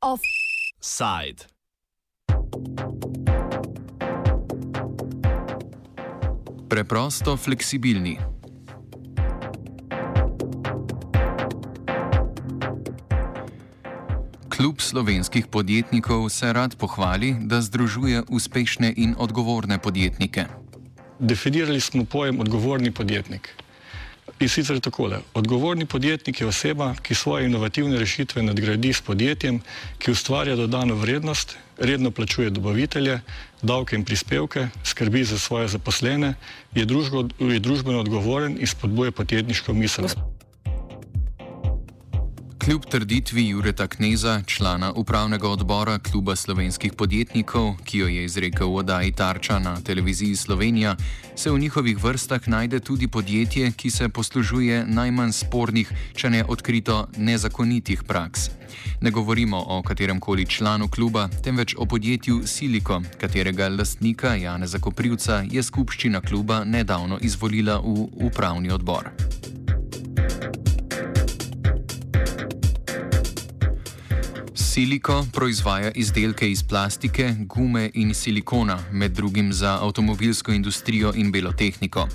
Offside. Preprosto fleksibilni. Klub slovenskih podjetnikov se rad pohvali, da združuje uspešne in odgovorne podjetnike. Definirali smo pojem odgovorni podjetnik. In sicer takole. Odgovorni podjetnik je oseba, ki svoje inovativne rešitve nadgradi s podjetjem, ki ustvarja dodano vrednost, redno plačuje dobavitelje, davke in prispevke, skrbi za svoje zaposlene, je, družbo, je družbeno odgovoren in spodbuje podjetniško miselnost. Kljub trditvi Jureta Kneza, člana upravnega odbora Kluba slovenskih podjetnikov, ki jo je izrekel v oddaji Tarča na televiziji Slovenija, se v njihovih vrstah najde tudi podjetje, ki se poslužuje najmanj spornih, če ne odkrito nezakonitih praks. Ne govorimo o katerem koli članu kluba, temveč o podjetju Siliko, katerega lastnika Jana Zakoprivca je skupščina kluba nedavno izvolila v upravni odbor. Siliko proizvaja izdelke iz plastike, gume in silikona, med drugim za avtomobilsko industrijo in belotehniko.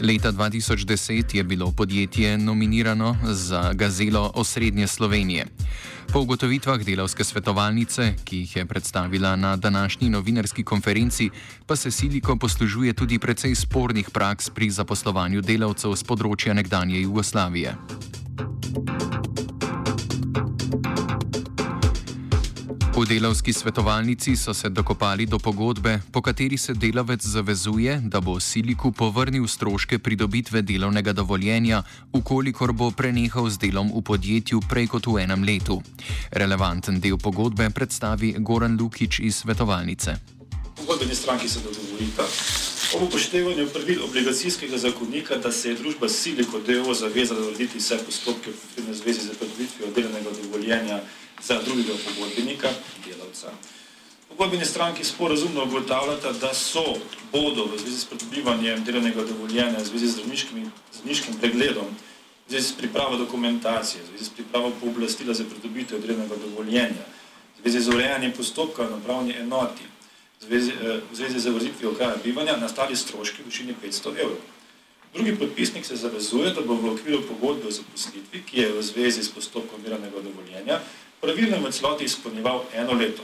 Leta 2010 je bilo podjetje nominirano za gazelo osrednje Slovenije. Po ugotovitvah delavske svetovalnice, ki jih je predstavila na današnji novinarski konferenci, pa se Siliko poslužuje tudi precej spornih praks pri zaposlovanju delavcev z področja nekdanje Jugoslavije. V delavski svetovalnici so se dokopali do pogodbe, po kateri se delavec zavezuje, da bo Siliku povrnil stroške pridobitve delovnega dovoljenja, ukolikor bo prenehal z delom v podjetju prej kot v enem letu. Relevanten del pogodbe predstavi Goran Lukič iz svetovalnice. Pogodbeni stranki se dogovorita. Ob upoštevanju pravil obligacijskega zakonika, da se je družba Siliko DO zavezala narediti vse postopke v zvezi z pridobitvijo delovnega dovoljenja za drugega pogodbenika, delavca. Pogodbeni stranki sporazumno ugotavljata, da so bodo v zvezi s pridobivanjem delovnega dovoljenja, v zvezi z zdravniškim pregledom, v zvezi s pripravo dokumentacije, v zvezi s pripravo pooblastila za pridobitev delovnega dovoljenja, v zvezi z urejanjem postopka na pravni enoti, zvezi, eh, v zvezi z vrzitvijo kraja bivanja, nastali stroški v višini 500 evrov. Drugi podpisnik se zavezuje, da bo v okviru pogodbe o zaposlitvi, ki je v zvezi s postopkom delovnega dovoljenja, pravilno v celoti izpolnjeval eno leto.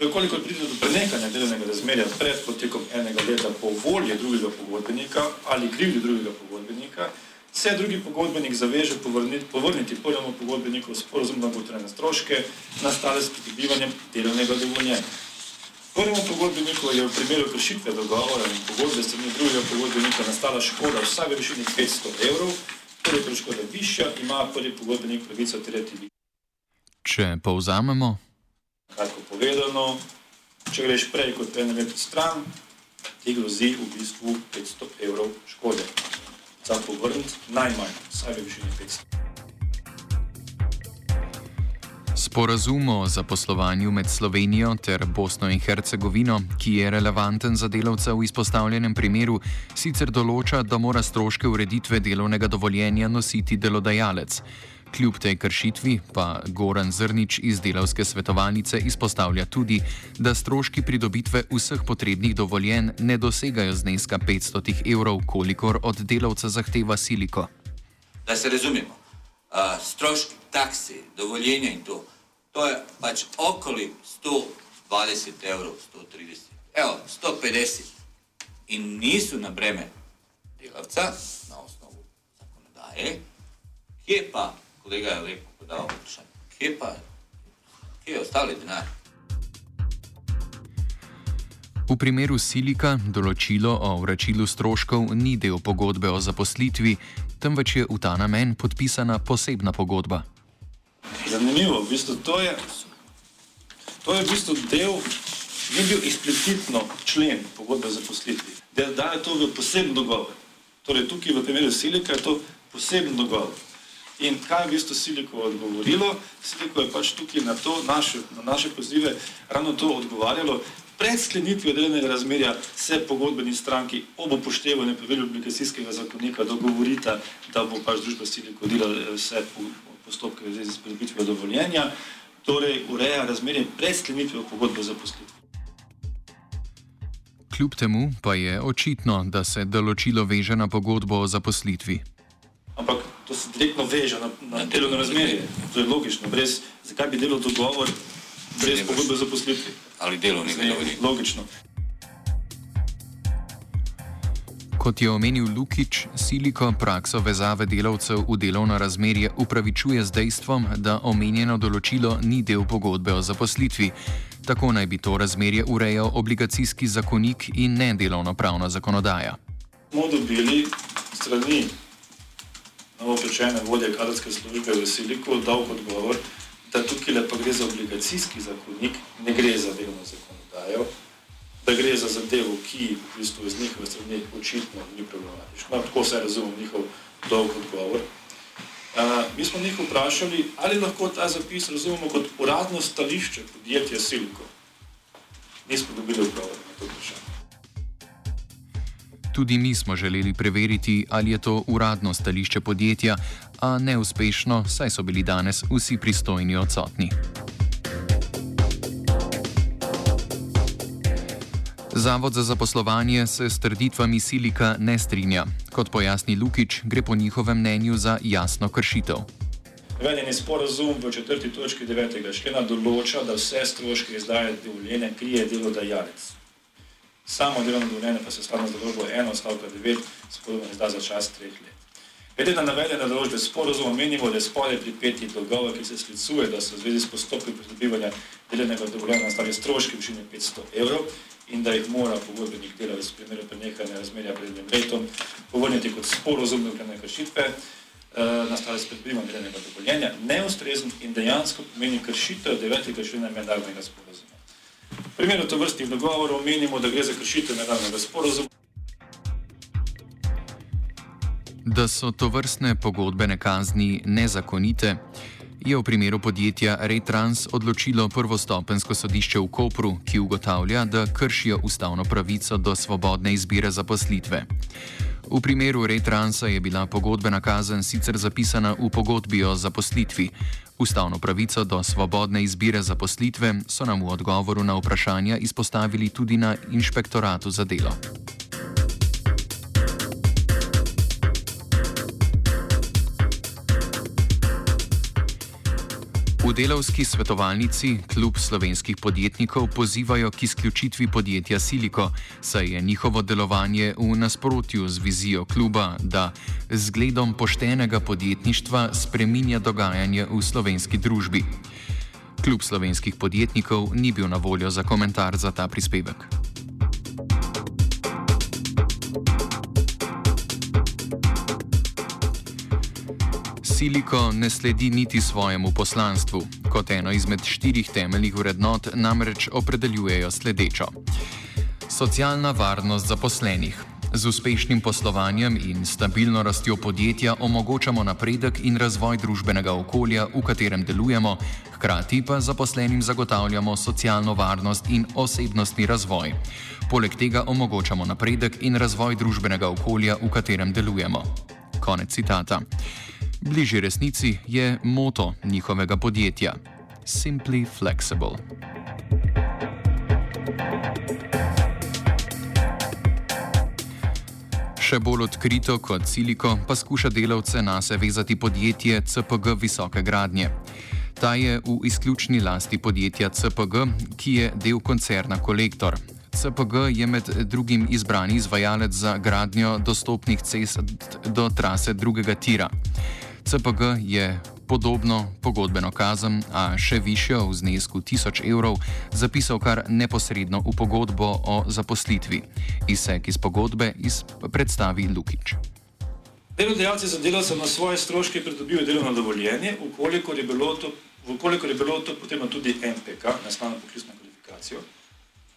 Vkoliko pride do prenehanja delovnega razmerja pred potekom enega leta po volji drugega pogodbenika ali krivdi drugega pogodbenika, se drugi pogodbenik zaveže povrniti, povrniti prvemu pogodbeniku sporozumno ugotovljene stroške nastale s pridobivanjem delovnega dovoljenja. Prvemu pogodbeniku je v primeru kršitve dogovora in pogodbe strani drugega pogodbenika nastala škoda vsaj v višini 500 evrov, torej je škoda višja, ima prvi pogodbenik pravico terjati Če povzamemo. Kratko povedano, če greš prej kot eno leto stran, ti grozi v bistvu 500 evrov škode. Za povrniti najmanj, vsaj v višini 500. Sporazum o zaposlovanju med Slovenijo ter Bosno in Hercegovino, ki je relevanten za delavca v izpostavljenem primeru, sicer določa, da mora stroške ureditve delovnega dovoljenja nositi delodajalec. Kljub tej kršitvi pa Goran Zrnič iz delavske svetovalnice izpostavlja tudi, da stroški pridobitve vseh potrebnih dovoljen ne dosegajo zneska 500 evrov, kolikor od delavca zahteva siliko. Da se razumemo, uh, stroški taksi, dovoljenja in to, to je pač okoli 120 evrov, 130, evo, 150 in niso na breme delavca na osnovu zakonodaje, kje pa kolega je lepo podal vprašanje. Kje pa, kje je ostali denar? V primeru Silika določilo o vračilu stroškov ni del pogodbe o zaposlitvi, temveč je v ta namen podpisana posebna pogodba. Zanimivo, v bistvu to je, to je v bistvu del, ni bil eksplicitno člen pogodbe o zaposlitvi, da je to v poseben dogovor. Torej, tukaj v primeru Silika je to poseben dogovor. In kaj je v bistvu Siliko odgovorilo? Siliko je pač tukaj na, to, naše, na naše pozive ravno to odgovarjalo. pred sklenitvijo delovnega razmerja se pogodbeni stranki ob upoštevanju pravil obligacijskega zakonika dogovorita, da bo pač družba Siliko delala eh, vse postopke v zvezi s pridobitvijo dovoljenja, torej ureja razmerje pred sklenitvijo pogodbe za poslitev. Kljub temu pa je očitno, da se določilo veže na pogodbo o zaposlitvi. Ampak to se direktno veže na, na delovno razmerje. To je logično. Brez, zakaj bi delal dogovor brez pogodbe za poslitvi? ali delovnega dovoljenja. Logično. Kot je omenil Lukič, siliko prakso vezave delavcev v delovno razmerje upravičuje z dejstvom, da omenjeno določilo ni del pogodbe o zaposlitvi. Tako naj bi to razmerje urejal obligacijski zakonik in ne delovno pravna zakonodaja. Smo dobili strani novopečene vodje kadrovske službe v Siliku dolg odgovor, da tukaj le pa gre za obligacijski zakonik, ne gre za delovno zakonodajo, da gre za zadevo, ki v bistvu iz njihove strani očitno ni problematična. No, tako se razumem njihov dolg odgovor. Uh, mi smo njih vprašali, ali lahko ta zapis razumemo kot uradno stališče podjetja Silko. Nismo dobili odgovor na to vprašanje. Tudi mi smo želeli preveriti, ali je to uradno stališče podjetja, a neuspešno, saj so bili danes vsi pristojni odsotni. Zavod za zaposlovanje se s trditvami Silika ne strinja. Kot pojasni Lukič, gre po njihovem mnenju za jasno kršitev. Navedeni sporazum v četrti točki 9. člena določa, da vse stroške izdaje dovoljenja krije delodajalec. Samo delovno dovoljenje pa se skladno z določbo 1 stavka 9 sporazum izda za čas 3 let. Glede na navedene določbe sporozuma menimo, da je spodaj pripeti dogovor, ki se sklicuje, da so v zvezi s postopkom pridobivanja delovnega dovoljenja nastali stroški v višini 500 evrov in da jih mora pogodbenik delavec v primeru prenehanja razmerja pred enim letom povrniti kot sporozum dokljene kršitve eh, nastale s pridobivanjem delovnega dovoljenja, neustrezen in dejansko pomeni kršitev 9. člena mednarodnega sporozuma. V primeru to vrstnih dogovorov menimo, da gre za kršitev mednarodnega sporozuma. Da so to vrstne pogodbene kazni nezakonite, je v primeru podjetja Retrans odločilo prvostopensko sodišče v Kopru, ki ugotavlja, da kršijo ustavno pravico do svobodne izbire zaposlitve. V primeru Retransa je bila pogodbena kazen sicer zapisana v pogodbi o zaposlitvi. Ustavno pravico do svobodne izbire zaposlitve so nam v odgovoru na vprašanja izpostavili tudi na inšpektoratu za delo. V delovski svetovalnici Klub slovenskih podjetnikov pozivajo k izključitvi podjetja Siliko, saj je njihovo delovanje v nasprotju z vizijo kluba, da z gledom poštenega podjetništva spreminja dogajanje v slovenski družbi. Klub slovenskih podjetnikov ni bil na voljo za komentar za ta prispevek. Siliko ne sledi niti svojemu poslanstvu. Kot eno izmed štirih temeljnih vrednot namreč opredeljujejo sledečo: socialna varnost zaposlenih. Z uspešnim poslovanjem in stabilno rastjo podjetja omogočamo napredek in razvoj družbenega okolja, v katerem delujemo, hkrati pa zaposlenim zagotavljamo socialno varnost in osebnostni razvoj. Poleg tega omogočamo napredek in razvoj družbenega okolja, v katerem delujemo. Konec citata. Bližje resnici je moto njihovega podjetja: Simply Flexible. Še bolj odkrito kot Siliko pa skuša delavce na se vezati podjetje CPG Visoke gradnje. Ta je v izključni lasti podjetja CPG, ki je del koncerna Kolektor, CPG je med drugim izbrani izvajalec za gradnjo dostopnih cest do trase drugega tira. CPG je podobno pogodbeno kazen, a še višjo v znesku 1000 evrov, zapisal kar neposredno v pogodbo o zaposlitvi. Izsek iz pogodbe iz predstavi Lukič. Delodajalci za delavce na svoje stroške pridobijo delovno dovoljenje, ukolikor je bilo to, je bilo to potrebno tudi MPK, nastavno poklicno kvalifikacijo.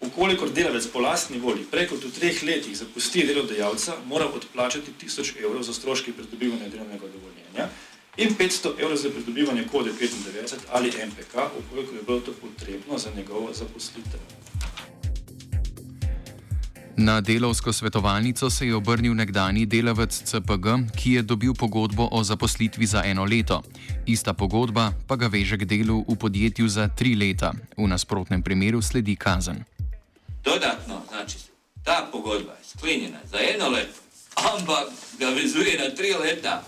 Ukolikor delavec po lastni volji preko treh letih zapusti delodajalca, mora odplačati 1000 evrov za stroške pridobivanja delovnega dovoljenja in 500 evrov za pridobivanje kode 95 ali MPK, ukolikor je bilo to potrebno za njegovo zaposlitev. Na delovsko svetovalnico se je obrnil nekdani delavec CPG, ki je dobil pogodbo o zaposlitvi za eno leto. Ista pogodba pa ga veže k delu v podjetju za tri leta. V nasprotnem primeru sledi kazen. Dodatno, znači, ta pogodba je sklenjena za eno leto, ampak ga vezuje na tri leta.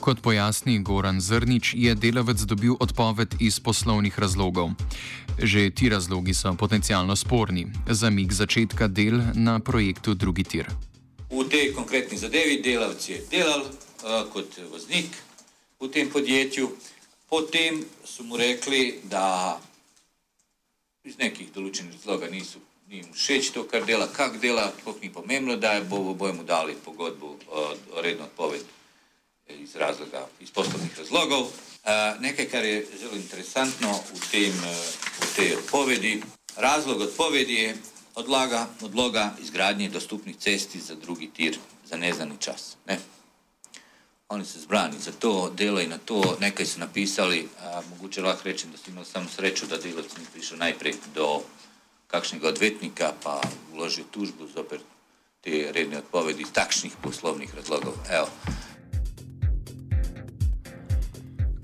Kot pojasni Goran Zrnič, je delavec dobil odpoved iz poslovnih razlogov. Že ti razlogi so potencialno sporni. Zamik začetka del na projektu Drugi tir. V tej konkretni zadevi delavec je delal uh, kot voznik v tem podjetju, potem so mu rekli, da iz nekih določenih razlogov niso. Ni mu všeč to, kar dela, kak dela, sploh ni pomembno, da je bo, bojo mu dali pogodbo, uh, redno odpoved iz razloga, iz poslovnih razlogov. Nekaj, kar je zelo interesantno v, tem, v tej odpovedi. Razlog odpovedi je odlaga, odloga izgradnje dostupnih cesti za drugi tir za neznani čas. Ne? Oni se zbrani za to delo in na to nekaj su napisali, a, moguće lahko rečem da su imali samo sreću da delovac nije prišao najprej do kakšnega odvetnika pa uložio tužbu zopet te redne odpovedi takšnih poslovnih razlogov. Evo,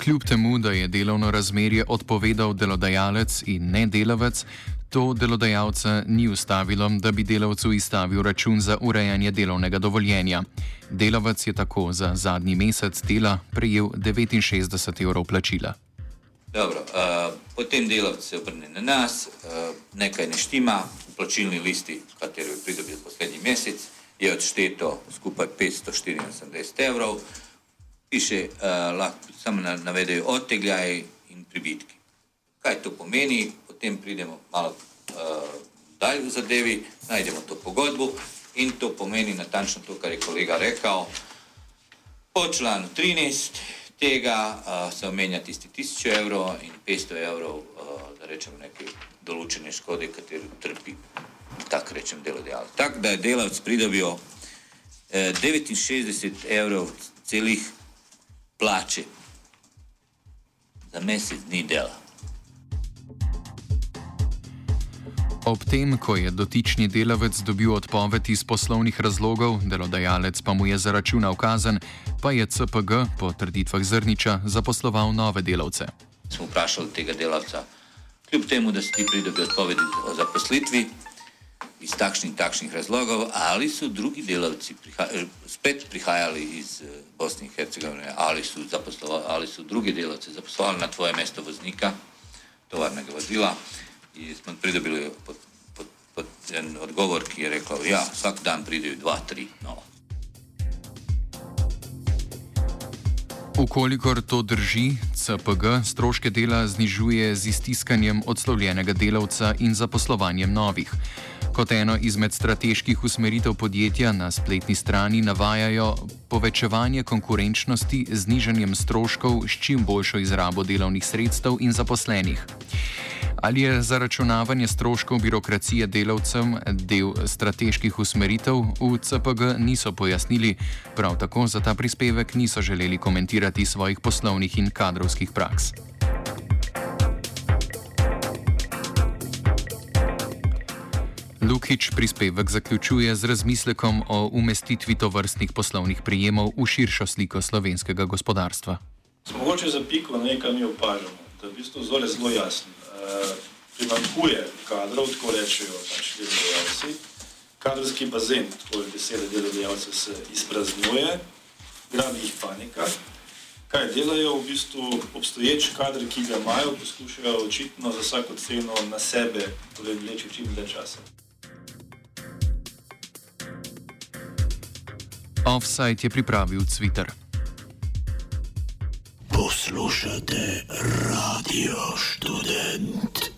Kljub temu, da je delovno razmerje odpovedal delodajalec in ne delavec, to delodajalca ni ustavilo, da bi delavcu izstavil račun za urejanje delovnega dovoljenja. Delavec je tako za zadnji mesec dela prejel 69 evrov plačila. Dobro, uh, potem delavec se obrne na nas, uh, nekaj ne štima, v plačilni listi, katero je pridobil poslednji mesec, je odšteto skupaj 574 evrov piše, uh, lahko samo navedejo odtegljaji in pribitki. Kaj to pomeni? Potem pridemo malo uh, dalj v zadevi, najdemo to pogodbo in to pomeni natančno to, kar je kolega rekel. Po članu 13 tega uh, se omenja tisti 1000 evrov in 500 evrov, uh, da rečemo neke določene škode, katero trpi, tako rečem, delodajalec. Tako da je delavc pridobil eh, 69 evrov celih plače za mesec dni dela. Ob tem, ko je dotični delavec dobil odpoved iz poslovnih razlogov, delodajalec pa mu je zaračunal kazen, pa je CPG po trditvah Zrniča zaposloval nove delavce. Smo vprašali tega delavca, kljub temu, da si ti pridobil odpoved o zaposlitvi, iz takšnih in takšnih razlogov, ali so drugi delavci priha spet prihajali iz uh, Bosne in Hercegovine, ali so, ali so drugi delavci zaposlovali na tvoje mesto voznika, tovarnega vozila. In smo pridobili pod, pod, pod en odgovor, ki je rekel, ja, vsak dan pridejo dva, tri nova. Ukolikor to drži, CPG stroške dela znižuje z iztiskanjem odslovljenega delavca in zaposlovanjem novih. Kot eno izmed strateških usmeritev podjetja na spletni strani navajajo povečevanje konkurenčnosti z znižanjem stroškov s čim boljšo izrabo delovnih sredstev in zaposlenih. Ali je zaračunavanje stroškov birokracije delavcem del strateških usmeritev, v CPG niso pojasnili, prav tako za ta prispevek niso želeli komentirati svojih poslovnih in kadrovskih praks. Lukič prispevek zaključuje z razmislekom o umestitvi tovrstnih poslovnih prijemov v širšo sliko slovenskega gospodarstva. Mogoče za piko nekaj mi opažamo, da v bistvu zelo, zelo jasno. Primankuje kadrov, tako rečejo pač delodajalci. Kadrovski bazen, tako je beseda delodajalcev, se izpraznjuje, gradi jih panika. Kaj delajo v bistvu obstoječi kadri, ki ga imajo, poskušajo očitno za vsako ceno na sebe, torej vleči čim dlje časa. Offside je pripravil Twitter. Slušate Radio Student.